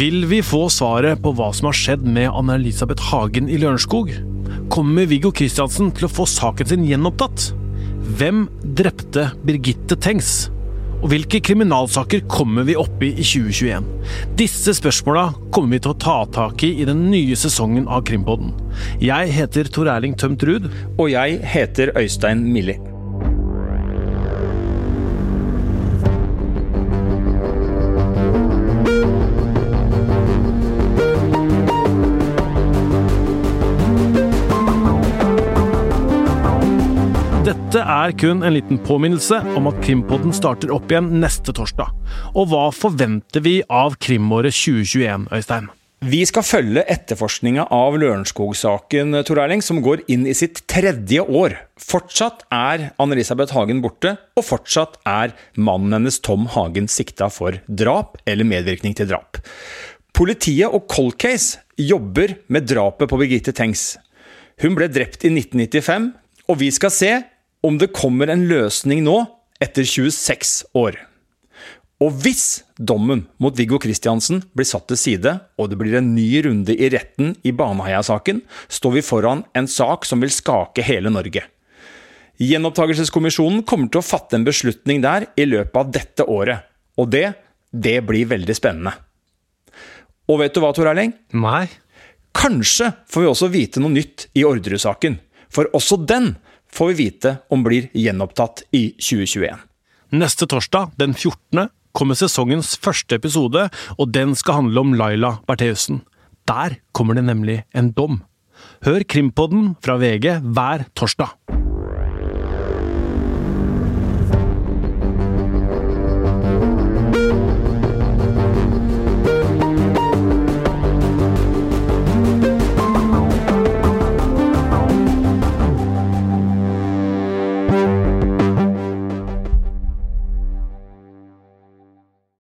Vil vi få svaret på hva som har skjedd med Anne-Elisabeth Hagen i Lørenskog? Kommer Viggo Kristiansen til å få saken sin gjenopptatt? Hvem drepte Birgitte Tengs? Og hvilke kriminalsaker kommer vi opp i i 2021? Disse spørsmåla kommer vi til å ta tak i i den nye sesongen av Krimpodden. Jeg heter Tor Erling Tømt Ruud. Og jeg heter Øystein Milli. Dette er kun en liten påminnelse om at Krimpodden starter opp igjen neste torsdag. Og hva forventer vi av krimåret 2021, Øystein? Vi skal følge etterforskninga av Lørenskog-saken, Tor Erling, som går inn i sitt tredje år. Fortsatt er Anne-Elisabeth Hagen borte, og fortsatt er mannen hennes Tom Hagen sikta for drap eller medvirkning til drap. Politiet og Cold Case jobber med drapet på Birgitte Tengs. Hun ble drept i 1995, og vi skal se om det kommer en løsning nå, etter 26 år. Og hvis dommen mot Viggo Kristiansen blir satt til side, og det blir en ny runde i retten i Baneheia-saken, står vi foran en sak som vil skake hele Norge. Gjenopptakelseskommisjonen kommer til å fatte en beslutning der i løpet av dette året. Og det, det blir veldig spennende. Og vet du hva, Tor Erling? Nei. Kanskje får vi også vite noe nytt i Orderud-saken. For også den får vi vite om blir gjenopptatt i 2021. Neste torsdag, den 14., kommer sesongens første episode, og den skal handle om Laila Bertheussen. Der kommer det nemlig en dom. Hør Krimpodden fra VG hver torsdag.